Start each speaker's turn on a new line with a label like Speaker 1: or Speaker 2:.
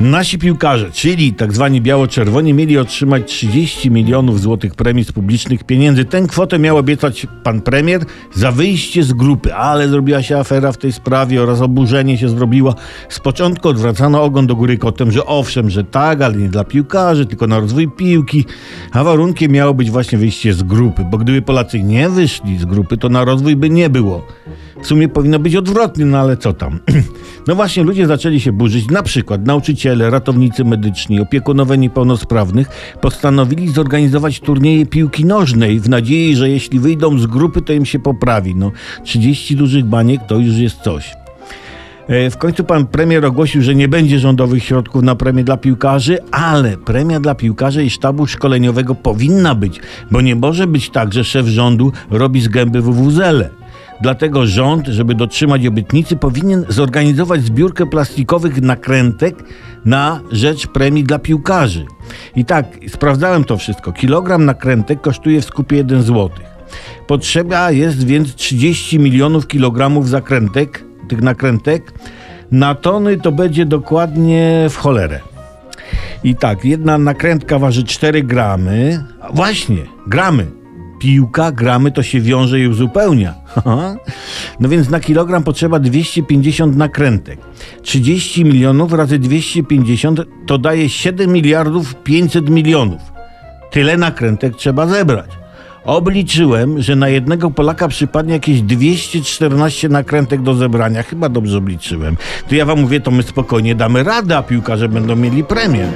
Speaker 1: Nasi piłkarze, czyli tak zwani biało-czerwoni, mieli otrzymać 30 milionów złotych premii z publicznych pieniędzy. Tę kwotę miał obiecać pan premier za wyjście z grupy, ale zrobiła się afera w tej sprawie oraz oburzenie się zrobiło. Z początku odwracano ogon do góry kotem, że owszem, że tak, ale nie dla piłkarzy, tylko na rozwój piłki. A warunkiem miało być właśnie wyjście z grupy, bo gdyby Polacy nie wyszli z grupy, to na rozwój by nie było. W sumie powinno być odwrotnie, no ale co tam. No właśnie ludzie zaczęli się burzyć, na przykład nauczyciele, ratownicy medyczni, opiekunowie niepełnosprawnych postanowili zorganizować turnieje piłki nożnej w nadziei, że jeśli wyjdą z grupy, to im się poprawi. No 30 dużych baniek to już jest coś. E, W końcu pan premier ogłosił, że nie będzie rządowych środków na premię dla piłkarzy, ale premia dla piłkarzy i sztabu szkoleniowego powinna być, bo nie może być tak, że szef rządu robi z gęby wuwuzele. Dlatego rząd, żeby dotrzymać obietnicy, powinien zorganizować zbiórkę plastikowych nakrętek na rzecz premii dla piłkarzy. I tak, sprawdzałem to wszystko. Kilogram nakrętek kosztuje w skupie 1 zł. Potrzeba jest więc 30 milionów kilogramów zakrętek, tych nakrętek. Na tony to będzie dokładnie w cholerę. I tak, jedna nakrętka waży 4 gramy. Właśnie, gramy. Piłka, gramy to się wiąże i uzupełnia. No więc na kilogram potrzeba 250 nakrętek. 30 milionów razy 250 to daje 7 miliardów 500 milionów. Tyle nakrętek trzeba zebrać. Obliczyłem, że na jednego Polaka przypadnie jakieś 214 nakrętek do zebrania. Chyba dobrze obliczyłem. To ja wam mówię, to my spokojnie damy radę, a piłkarze będą mieli premię.